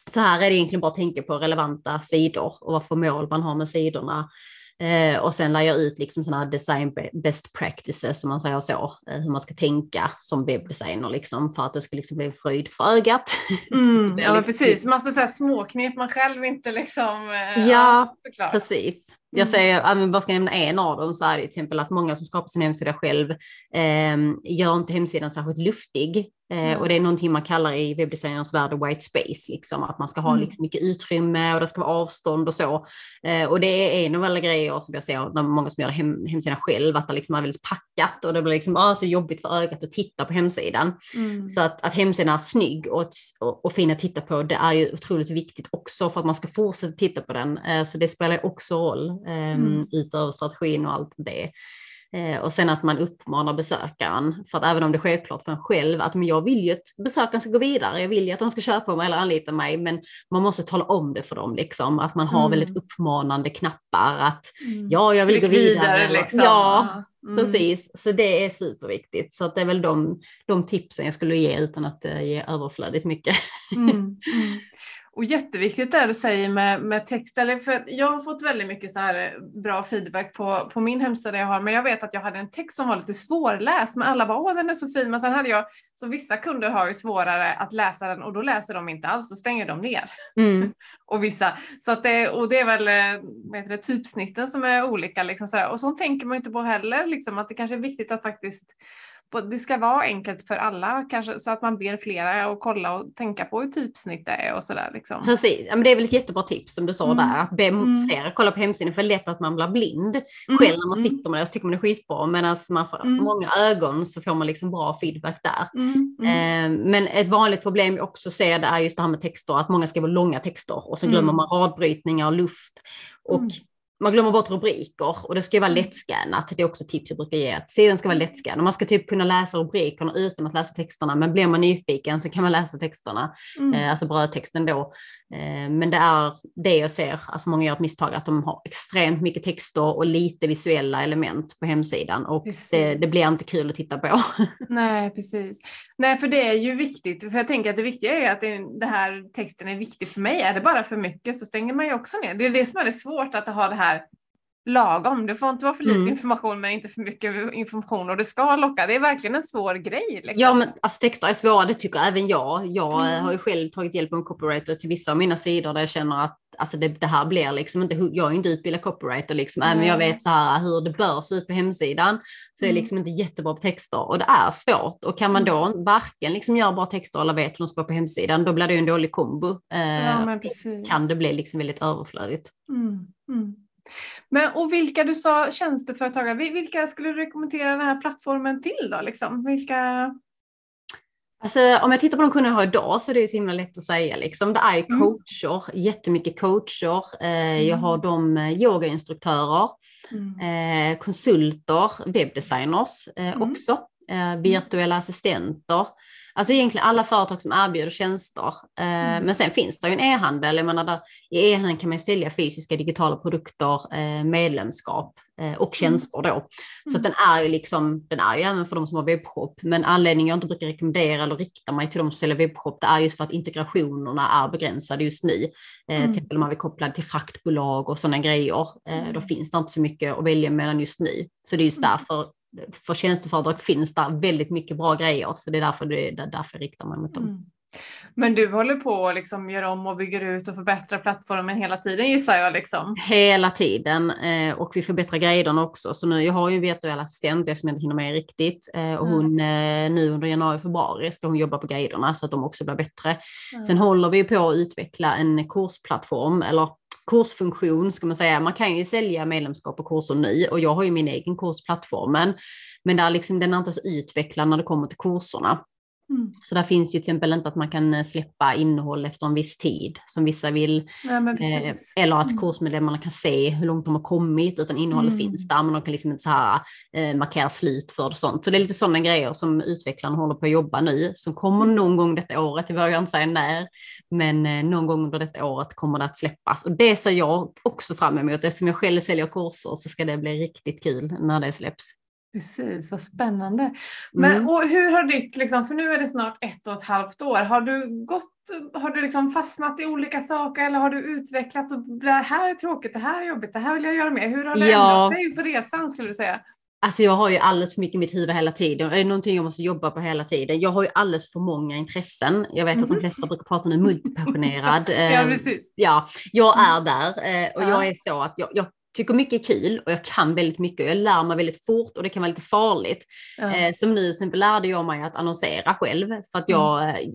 S2: så här är det egentligen bara att tänka på relevanta sidor och vad för mål man har med sidorna. Eh, och sen lär jag ut liksom sådana här design best practices, som man säger så, eh, hur man ska tänka som webbdesigner liksom, för att det ska liksom bli fröjd för ögat.
S1: Mm. Ja precis, massa så här småknep man själv inte liksom... eh,
S2: Ja,
S1: såklart.
S2: Precis. Jag
S1: Mm.
S2: säger, bara ska jag nämna en av dem så är det till exempel att många som skapar sin hemsida själv eh, gör inte hemsidan särskilt luftig. Eh,
S1: Mm.
S2: och det är någonting man kallar i webbdesigners värld white space, liksom, att man ska ha
S1: Mm.
S2: liksom, mycket utrymme och det ska vara avstånd och så. Eh, och det är en av alla grejer som jag ser när många som gör hem, hemsidan själv, att det liksom är väldigt packat och det blir liksom, ah, så jobbigt för ögat att titta på hemsidan.
S1: Mm.
S2: Så att, att hemsidan är snygg och, och, och fin att titta på, det är ju otroligt viktigt också för att man ska fortsätta titta på den. Eh, så det spelar också roll
S1: Mm.
S2: utöver strategin och allt det. Eh, och sen att man uppmanar besökaren, för att även om det är självklart för en själv att men jag vill ju att besökaren ska gå vidare, jag vill ju att de ska köpa mig eller anlita mig, men man måste tala om det för dem, liksom, att man har
S1: Mm.
S2: väldigt uppmanande knappar, att
S1: Mm.
S2: ja, jag vill
S1: Tryck
S2: gå vidare. eller-
S1: liksom.
S2: Ja,
S1: Mm.
S2: Precis, så det är superviktigt. Så det är väl de, de tipsen jag skulle ge utan att eh, ge överflödigt mycket.
S1: Och jätteviktigt det du säger med, med text. Eller för jag har fått väldigt mycket så här eh, bra feedback på, på min hemsida jag har. Men jag vet att jag hade en text som var lite svårläst. Men alla bara åh den är så fin. Men sen hade jag, så vissa kunder har ju svårare att läsa den och då läser de inte alls. Då stänger de ner.
S2: Mm.
S1: Och vissa. Så att det, och det är väl eh, vad det, typsnitten som är olika. Liksom så här. Och så tänker man inte på heller. Liksom, att det kanske är viktigt att faktiskt det ska vara enkelt för alla, kanske så att man ber flera och kolla och tänka på hur typsnitt det är och sådär. Liksom.
S2: Precis, men det är väl ett jättebra tips som du sa mm. där, att be mm. flera kolla på hemsidan, för det är lätt att man blir blind mm. själv när man mm. sitter med det och så tycker man det är skitbra, medan man får mm. många ögon så får man liksom bra feedback där. Eh, men ett vanligt problem jag också ser det är just det här med texter, att många skriver långa texter och så glömmer man radbrytningar och luft. Och man glömmer bort rubriker och det ska ju vara mm. lättskannat. Det är också tips jag brukar ge. Att sidan ska vara mm. lättskannad. Man ska typ kunna läsa rubrikerna utan att läsa texterna. Men blir man nyfiken så kan man läsa texterna, mm. eh, alltså brödtexten då. Eh, men det är det jag ser, alltså många gör ett misstag att de har extremt mycket texter och lite visuella element på hemsidan och det, det, blir inte kul att titta på.
S1: Nej, precis. Nej, för det är ju viktigt, för jag tänker att det viktiga är att det, det här texten är viktig för mig. Är det bara för mycket så stänger man ju också ner. Det är det som är det svårt att ha det här lagom. Det får inte vara för lite mm. information men inte för mycket information och det ska locka. Det är verkligen en svår grej. Liksom.
S2: Ja men alltså texter är svåra, det tycker även jag. Jag mm. har ju själv tagit hjälp av en copywriter till vissa av mina sidor där jag känner att alltså det, det här blir liksom inte, jag är inte utbildad copywriter liksom, mm. även jag vet så här hur det bör se ut på hemsidan så är jag mm. liksom inte jättebra på texter och det är svårt och kan man då mm. varken liksom göra bra texter eller vet hur de ska vara på hemsidan då blir det ju en dålig kombo.
S1: Eh, ja,
S2: kan det bli liksom väldigt överflödigt.
S1: Mm. mm. Men, och vilka du sa tjänsteföretagare, vilka skulle du rekommendera den här plattformen till då? Liksom? Vilka...
S2: Alltså, om jag tittar på de kunder jag har idag så är det så himla lätt att säga. Liksom. Det är mm. coacher, mm. jättemycket coacher. Eh, jag har mm. de eh, yogainstruktörer, mm. eh, konsulter, webbdesigners mm. också, eh, virtuella assistenter. Alltså egentligen alla företag som erbjuder tjänster. Eh, mm. Men sen finns det ju en e-handel. Jag menar där, I e-handeln kan man sälja fysiska digitala produkter, eh, medlemskap eh, och mm. tjänster då. Så mm. den är ju liksom, den är ju även för de som har webbshop. Men anledningen jag inte brukar rekommendera eller rikta mig till de som säljer webbshop, det är just för att integrationerna är begränsade just nu. Mm. Till exempel om man vill koppla till fraktbolag och sådana grejer. Då mm. finns det inte så mycket att välja mellan just nu. Så det är just mm. därför för tjänsteföretag finns det väldigt mycket bra grejer, så det är därför, det, är därför jag riktar mig mot dem. Mm.
S1: Men du håller på att liksom göra om och bygger ut och förbättrar plattformen hela tiden gissar jag? Liksom.
S2: Hela tiden eh, och vi förbättrar guiderna också. Så nu, jag har ju en virtuell assistent eftersom jag inte hinner med riktigt eh, och hon mm. nu under januari och februari ska hon jobba på guiderna så att de också blir bättre. Mm. Sen håller vi på att utveckla en kursplattform eller kursfunktion ska man säga. Man kan ju sälja medlemskap och kurser nu och jag har ju min egen kursplattformen. Men där liksom, den är inte så utvecklad när det kommer till kurserna. Mm. Så där finns ju till exempel inte att man kan eh, släppa innehåll efter en viss tid som vissa vill.
S1: Ja, eh,
S2: eller att mm. kursmedlemmarna kan se hur långt de har kommit utan innehållet mm. finns där men de kan liksom inte så här, eh, markera slut för det och sånt. Så det är lite sådana grejer som utvecklarna håller på att jobba nu som kommer mm. någon gång detta året. Jag vågar inte säga när men eh, någon gång under detta året kommer det att släppas och det ser jag också fram emot. Eftersom jag själv säljer kurser så ska det bli riktigt kul när det släpps.
S1: Precis, vad spännande. Men mm. och hur har ditt, liksom, för nu är det snart ett och ett halvt år, har du gått, har du liksom fastnat i olika saker eller har du utvecklats och det här är tråkigt, det här är jobbigt, det här vill jag göra mer. Hur har det ja. ändrat sig på resan skulle du säga?
S2: Alltså jag har ju alldeles för mycket i mitt huvud hela tiden. Det är någonting jag måste jobba på hela tiden. Jag har ju alldeles för många intressen. Jag vet mm att de mhm. flesta brukar prata om multipassionerad.
S1: ja, ehm, precis.
S2: Ja, jag är där eh, och ja. jag är så att jag, jag tycker mycket är kul och jag kan väldigt mycket. Jag lär mig väldigt fort och det kan vara lite farligt. Ja. Eh, som nu till exempel lärde jag mig att annonsera själv för att jag mm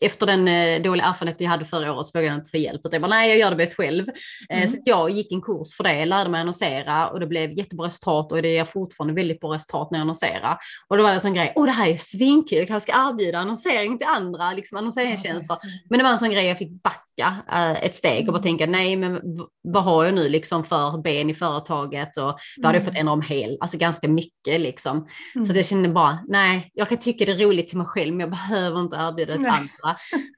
S2: efter den eh, dåliga erfarenheten jag hade förra året så vågade jag inte få hjälp. Jag bara, nej, jag gör det bäst själv. Eh, mm. Så jag gick en kurs för det, lärde mig annonsera och det blev jättebra resultat och det är fortfarande väldigt bra resultat när jag annonserar. Och då var det en sån grej, åh det här är svinkul, jag kanske ska erbjuda annonsering till andra liksom annonseringstjänster. Ja, men det var en sån grej jag fick backa äh, ett steg och bara mm. tänka, nej men vad har jag nu liksom för ben i företaget och då hade jag fått mm. ändra om hel, alltså ganska mycket liksom. Mm. Så jag kände bara, nej, jag kan tycka det är roligt till mig själv men jag behöver inte erbjuda det till andra.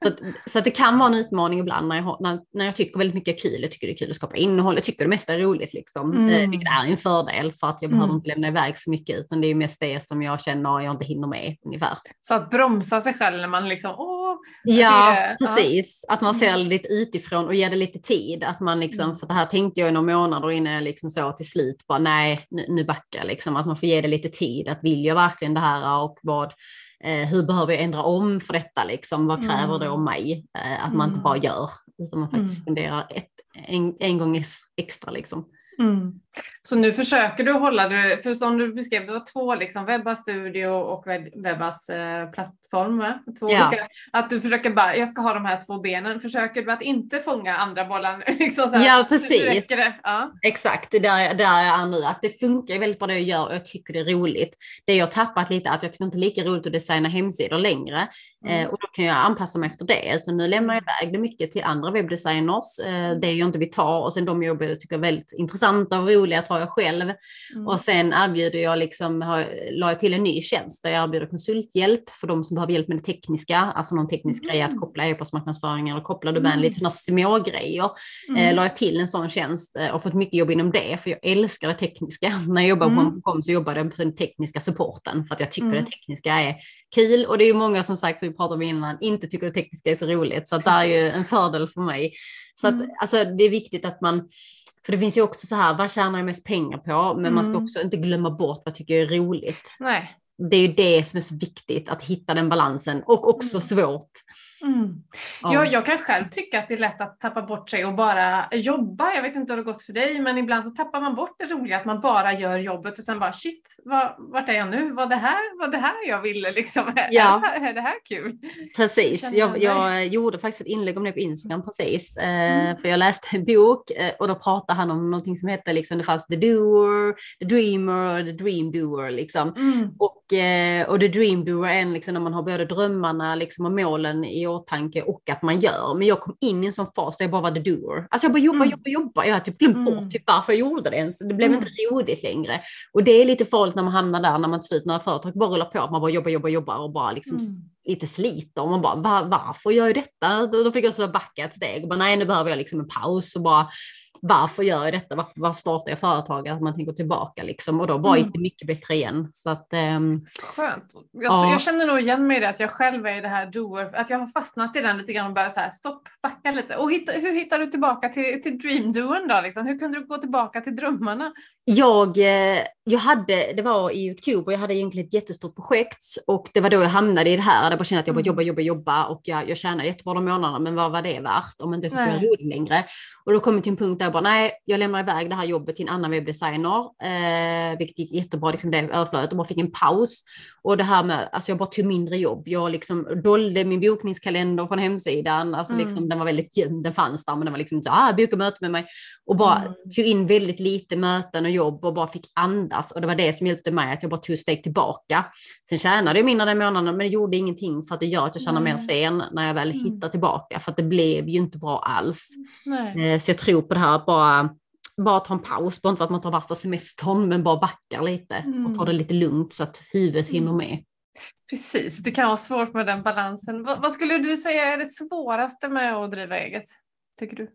S2: Så, att, så att det kan vara en utmaning ibland när jag, när, när jag tycker väldigt mycket är kul. Jag tycker det är kul att skapa innehåll. Jag tycker det mesta är roligt, liksom, mm. eh, vilket är en fördel för att jag mm. behöver inte lämna iväg så mycket, utan det är mest det som jag känner jag inte hinner med ungefär.
S1: Så att bromsa sig själv när man liksom, åh,
S2: Ja, det, precis. Ja. Att man ser det mm. lite utifrån och ger det lite tid. Att man liksom, mm. för det här tänkte jag i några månader innan jag liksom så till slut bara nej, nu, nu backar liksom. Att man får ge det lite tid. Att vill jag verkligen det här och vad, eh, hur behöver jag ändra om för detta liksom? Vad kräver det av mm. mig? Eh, att man inte bara gör, utan man faktiskt mm. funderar ett, en, en gång extra liksom.
S1: Mm. Så nu försöker du hålla det, för som du beskrev, det var två liksom, Webbas studio och Webbas eh, plattform. Va? Två
S2: Ja.
S1: olika, att du försöker bara, jag ska ha de här två benen. Försöker du att inte fånga andra bollar? Liksom så här,
S2: Ja, precis.
S1: det. Ja.
S2: Exakt, det är där, där jag är nu. Att det funkar väldigt bra det jag gör och jag tycker det är roligt. Det jag tappat lite är att jag tycker inte lika roligt att designa hemsidor längre.
S1: Mm.
S2: Eh, och då kan jag anpassa mig efter det. Så nu lämnar jag iväg det mycket till andra webbdesigners. Eh, det jag inte vill ta och sen de jag tycker är väldigt intressanta och roliga tar jag själv.
S1: Mm.
S2: Och sen erbjuder jag liksom, har, la jag till en ny tjänst där jag erbjuder konsulthjälp för de som behöver hjälp med det tekniska, alltså någon teknisk grej att
S1: Mm.
S2: koppla e-postmarknadsföring eller koppla
S1: Mm.
S2: lite sådana små grejer.
S1: Mm.
S2: Eh, la jag till en sån tjänst eh, och fått mycket jobb inom det, för jag älskar det tekniska. När jag jobbade
S1: Mm.
S2: på kom så jobbade jag på den tekniska supporten för att jag tycker
S1: Mm.
S2: det tekniska är kul och det är ju många som sagt, vi pratade om innan, inte tycker det tekniska är så roligt. Så det är ju en fördel för mig. Så att
S1: Mm.
S2: alltså, det är viktigt att man för det finns ju också så här, vad tjänar jag mest pengar på? Men man ska
S1: Mm.
S2: också inte glömma bort vad jag tycker är roligt.
S1: Nej.
S2: Det är ju det som är så viktigt, att hitta den balansen och också
S1: Mm.
S2: svårt.
S1: Mm.
S2: Ja.
S1: Jag, jag kan själv tycka att det är lätt att tappa bort sig och bara jobba. Jag vet inte hur det har gått för dig, men ibland så tappar man bort det roliga att man bara gör jobbet och sen bara shit, var, vart är jag nu? Var det här, var det här jag ville liksom?
S2: Ja.
S1: är, det här, är det här kul?
S2: Precis, jag,
S1: jag
S2: gjorde faktiskt ett inlägg om det på Instagram precis. Eh,
S1: Mm.
S2: För jag läste en bok eh, och då pratade han om någonting som hette liksom, det fanns the doer, the dreamer the dream doer liksom.
S1: Mm.
S2: Och, och the dream doer är en, liksom, när man har både drömmarna liksom, och målen i åtanke och att man gör. Men jag kom in i en sån fas där jag bara var the doer. Alltså jag bara jobba,
S1: Mm.
S2: jobba, jobba. Jag har typ glömt
S1: Mm.
S2: bort typ varför jag gjorde det ens. Det blev
S1: Mm.
S2: inte roligt längre. Och det är lite farligt när man hamnar där, när man till slut, när företag bara rullar på, att man bara jobbar, jobbar, jobbar och bara liksom
S1: Mm.
S2: lite sliter. Och man bara, Va, varför gör jag detta? Då, då fick jag så backa ett steg och bara, nej nu behöver jag liksom en paus och bara, varför gör jag detta? Varför, varför startar jag företag? Att man tänker tillbaka liksom och då bara
S1: Mm.
S2: det mycket bättre igen. Så att, ehm,
S1: Skönt. Jag,
S2: Ja.
S1: jag känner nog igen mig i det att jag själv är i det här doer, att jag har fastnat i den lite grann och börjat så här stopp, backa lite. Och hitta, hur hittar du tillbaka till, till dreamdoern då? Liksom? Hur kunde du gå tillbaka till drömmarna?
S2: Jag, eh, jag hade, det var i oktober, jag hade egentligen ett jättestort projekt och det var då jag hamnade i det här. Jag bara kände att jag bara
S1: Mm.
S2: jobba, jobba, jobba och jag, jag tjänar jättebra de månaderna, men vad var det värt om inte jag var
S1: Nej.
S2: roligt längre? Och då kom jag till en punkt där jag bara, nej, jag lämnar iväg det här jobbet till en annan webbdesigner, eh, vilket gick jättebra, liksom det överflödet och bara fick en paus. Och det här med, alltså jag bara tog mindre jobb. Jag liksom dolde min bokningskalender från hemsidan, alltså
S1: Mm.
S2: liksom den var väldigt gömd, den fanns där, men den var liksom så, ah, boka möte med mig. Och bara
S1: Mm.
S2: tog in väldigt lite möten och jobb och bara fick andas. Och det var det som hjälpte mig, att jag bara tog steg tillbaka. Sen tjänade jag mindre den månaden, men det gjorde ingenting för att det gör att jag tjänar mer
S1: Nej.
S2: sen när jag väl
S1: Mm.
S2: hittar tillbaka. För att det blev ju inte bra alls.
S1: Nej.
S2: Eh, Så jag tror på det här att bara, bara ta en paus, bara inte för att man tar värsta semestern, men bara backar lite och tar det lite lugnt så att huvudet hinner
S1: Mm.
S2: med.
S1: Precis, det kan vara svårt med den balansen. Vad, vad skulle du säga är det svåraste med att driva eget? Tycker du?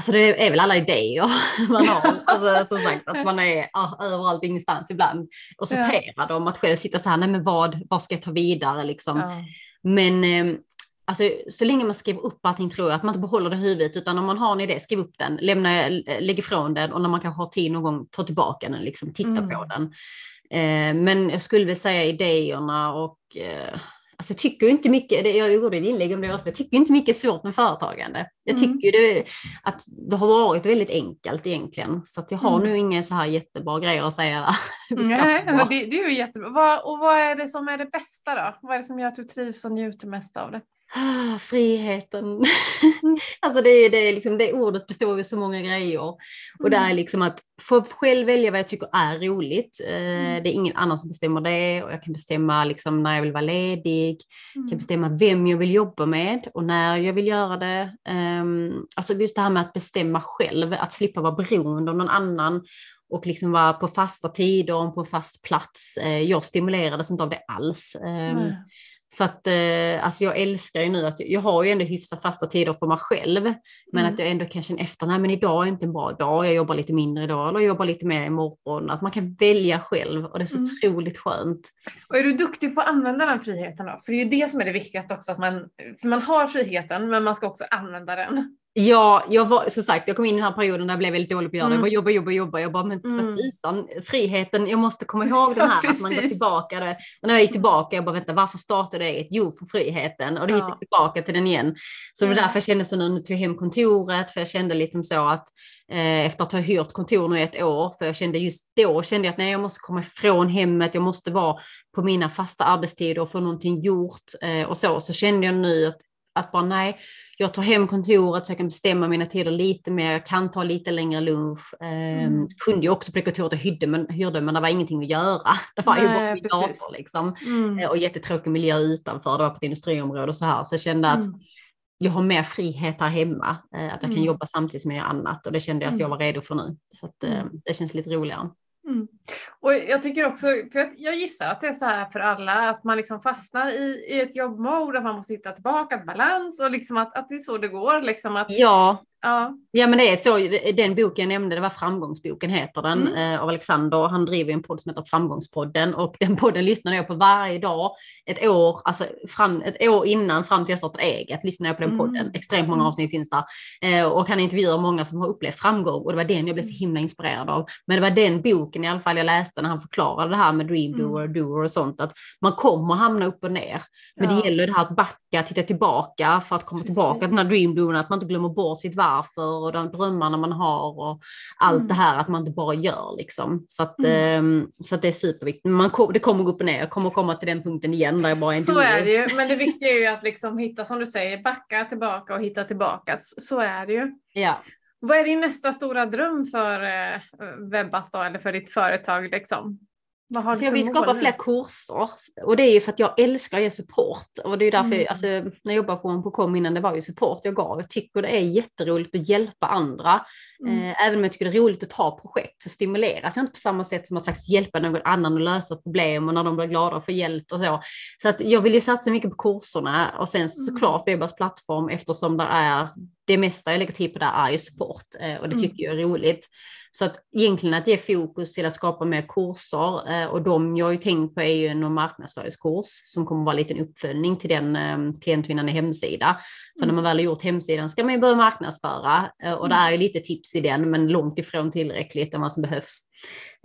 S2: Alltså det är väl alla idéer man har. Alltså som sagt att man är ja, överallt ingenstans ibland. Och sortera dem, att själv sitta så här, nej men vad, vad ska jag ta vidare liksom.
S1: Ja.
S2: Men eh, alltså, så länge man skriver upp allting tror jag att man inte behåller det i huvudet utan om man har en idé, skriv upp den, lämna, lägg ifrån den och när man kanske har tid någon gång, ta tillbaka den, liksom, titta
S1: Mm.
S2: på den. Eh, men jag skulle väl säga idéerna och eh, alltså jag tycker inte mycket, jag gjorde ett inlägg om det också, jag tycker inte mycket är svårt med företagande. Jag
S1: Mm.
S2: tycker det, att det har varit väldigt enkelt egentligen så att jag har
S1: Mm.
S2: nu inga så här jättebra grejer att säga där.
S1: Nej, men det, det är ju jättebra. Vad, och vad är det som är det bästa då? Vad är det som gör att du trivs och njuter mest av det?
S2: Ah, friheten.
S1: Mm.
S2: alltså det, är- det, är liksom, det ordet består ju så många grejer. Och det är
S1: Mm.
S2: liksom att få själv välja vad jag tycker är roligt. Eh,
S1: Mm.
S2: Det är ingen annan som bestämmer det och jag kan bestämma liksom när jag vill vara ledig. Jag kan
S1: Mm.
S2: bestämma vem jag vill jobba med och när jag vill göra det. Um, alltså just det här med att bestämma själv, att slippa vara beroende av någon annan och liksom vara på fasta tider och på en fast plats. Eh, jag stimulerades inte av det alls.
S1: Nej.
S2: Så att eh, alltså jag älskar ju nu att jag, har ju ändå hyfsat fasta tider för mig själv. Men
S1: Mm.
S2: att jag ändå kan känna efter, nej men idag är inte en bra dag, jag jobbar lite mindre idag eller jag jobbar lite mer imorgon. Att man kan välja själv och det är så
S1: Mm.
S2: otroligt skönt.
S1: Och är du duktig på att använda den friheten då? För det är ju det som är det viktigaste också, att man, för man har friheten men man ska också använda den.
S2: Ja, jag var som sagt, jag kom in i den här perioden där jag blev väldigt dålig på att göra det. Jag bara jobba, jobba, jobba. Jag bara, men mm. tusan, friheten, jag måste komma ihåg den här, ja, att man går tillbaka. Vet. Och när jag gick tillbaka, jag bara, vänta, varför startade jag eget? Jo, för friheten. Och då ja. gick jag tillbaka till den igen. Så det var därför jag kände så nu, nu tog jag hem kontoret, för jag kände lite så att eh, efter att ha hyrt kontor nu i ett år, för jag kände just då, kände jag att nej, jag måste komma ifrån hemmet, jag måste vara på mina fasta arbetstider och få någonting gjort eh, och så. Så kände jag nu att, att bara nej, jag tar hem kontoret så jag kan bestämma mina tider lite mer, jag kan ta lite längre lunch. Eh, mm. Kunde ju också på det kontoret jag hyrde men, hyrde, men det var ingenting att göra. Det var Nej, ju bara min dator liksom. Mm. Eh, och jättetråkig miljö utanför, det var på ett industriområde och så här. Så jag kände att mm. jag har mer frihet här hemma, eh, att jag kan mm. jobba samtidigt som jag gör annat och det kände jag att jag mm. var redo för nu. Så att, eh, mm. det känns lite roligare.
S1: Mm. Och jag tycker också, för jag gissar att det är så här för alla, att man liksom fastnar i, i ett jobbmode, att man måste hitta tillbaka ett balans och liksom att, att det är så det går. Liksom att,
S2: ja, Ja. ja men det är så, den boken jag nämnde, det var Framgångsboken heter den, mm. eh, av Alexander. Han driver en podd som heter Framgångspodden och den podden lyssnar jag på varje dag ett år, alltså fram, ett år innan fram till jag startade eget lyssnar jag på den podden. Mm. Extremt många mm. avsnitt finns där. Eh, och han intervjuar många som har upplevt framgång och det var den jag blev så himla inspirerad av. Men det var den boken i alla fall jag läste när han förklarade det här med dream mm. doer, mm. doer och sånt, att man kommer hamna upp och ner. Men ja. det gäller det här att backa, titta tillbaka för att komma Precis. tillbaka till den här dream doer, att man inte glömmer bort sitt varför och de drömmarna man har och allt mm. det här att man inte bara gör liksom. Så att, mm. eh, så att det är superviktigt. Man, det kommer gå upp och ner, jag kommer komma till den punkten igen där jag bara är en
S1: Så är det ju, men det viktiga är ju att liksom hitta som du säger, backa tillbaka och hitta tillbaka. Så är det ju.
S2: Ja.
S1: Vad är din nästa stora dröm för eh, Webbas då, eller för ditt företag liksom?
S2: Vad jag vill skapa fler kurser och det är ju för att jag älskar att ge support och det är därför, mm. alltså, när jag jobbade på en på kom innan det var ju support jag gav. Jag tycker det är jätteroligt att hjälpa andra. Mm. Eh, även om jag tycker det är roligt att ta projekt så stimuleras jag inte på samma sätt som att faktiskt hjälpa någon annan att lösa problem och när de blir glada för hjälp och så. Så att jag vill ju satsa mycket på kurserna och sen mm. såklart Webbas plattform eftersom det är det mesta jag lägger till på det är ju support eh, och det mm. tycker jag är roligt. Så att egentligen att ge fokus till att skapa mer kurser eh, och de jag har ju tänkt på är ju en marknadsföringskurs som kommer vara en liten uppföljning till den eh, klientvinnande hemsida. För när man mm. väl har gjort hemsidan ska man ju börja marknadsföra eh, och det mm. är ju lite tips i den men långt ifrån tillräckligt än vad som behövs.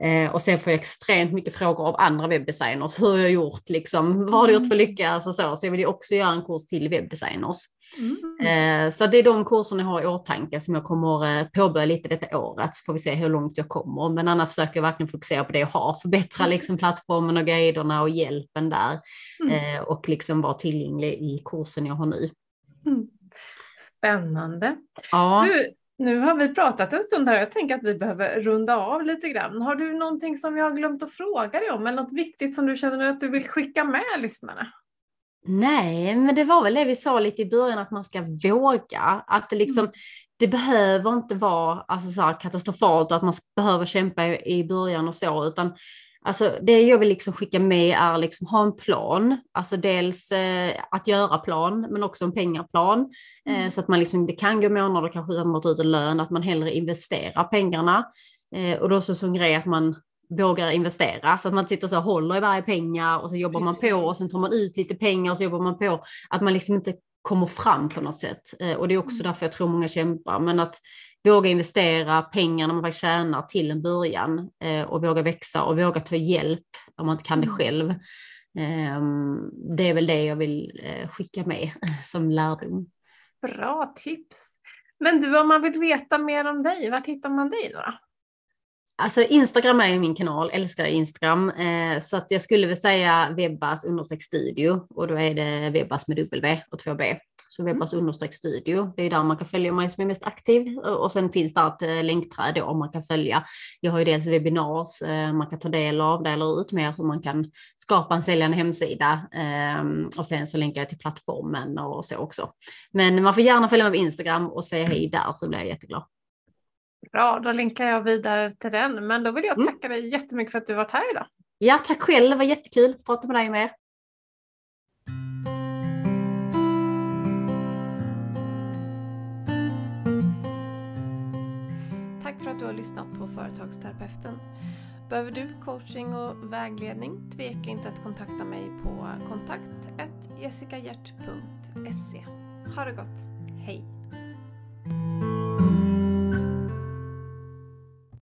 S2: Eh, och sen får jag extremt mycket frågor av andra webbdesigners. Hur har jag gjort liksom? Vad har du gjort för att mm. lyckas? Och så. så jag vill ju också göra en kurs till webbdesigners. Mm. Eh, så det är de kurserna jag har i åtanke som jag kommer eh, påbörja lite detta året. Får vi se hur långt jag kommer. Men annars försöker jag verkligen fokusera på det jag har. Förbättra liksom plattformen och guiderna och hjälpen där. Mm. Och liksom vara tillgänglig i kursen jag har nu. Mm.
S1: Spännande. Ja. Du, nu har vi pratat en stund här och jag tänker att vi behöver runda av lite grann. Har du någonting som vi har glömt att fråga dig om eller något viktigt som du känner att du vill skicka med lyssnarna?
S2: Nej, men det var väl det vi sa lite i början att man ska våga. Att det liksom, mm. det behöver inte vara alltså, så katastrofalt och att man behöver kämpa i början och så, utan Alltså det jag vill liksom skicka med är liksom ha en plan, alltså dels eh, att göra plan men också en pengaplan. Eh, mm. Så att man liksom, det kan gå månader kanske utan ta ut en lön, att man hellre investerar pengarna. Eh, och då så som grej att man vågar investera så att man sitter så och håller i varje pengar och så jobbar Precis. man på och sen tar man ut lite pengar och så jobbar man på. Att man liksom inte kommer fram på något sätt. Eh, och det är också mm. därför jag tror många kämpar. Men att våga investera pengarna man faktiskt tjänar till en början eh, och våga växa och våga ta hjälp om man inte kan det mm. själv. Eh, det är väl det jag vill eh, skicka med som lärdom.
S1: Bra tips. Men du, om man vill veta mer om dig, var hittar man dig då?
S2: Alltså Instagram är min kanal, älskar Instagram. Eh, så att jag skulle väl säga webbas understreck studio och då är det webbas med W och 2B. Så webbas understreck studio. Det är där man kan följa mig som är mest aktiv. Och sen finns det ett eh, länkträd om man kan följa. Jag har ju dels webbinars eh, man kan ta del av, dela ut mer hur man kan skapa en säljande hemsida. Ehm, och sen så länkar jag till plattformen och så också. Men man får gärna följa mig på Instagram och säga hej där så blir jag jätteglad.
S1: Bra, då länkar jag vidare till den. Men då vill jag mm. tacka mm. dig jättemycket för att du varit här idag.
S2: Ja, tack själv. Det var jättekul att prata med dig med.
S1: Att du har lyssnat på Företagsterapeuten. Behöver du coaching och vägledning? Tveka inte att kontakta mig på kontakt jessicahjert.se. Ha det gott! Hej!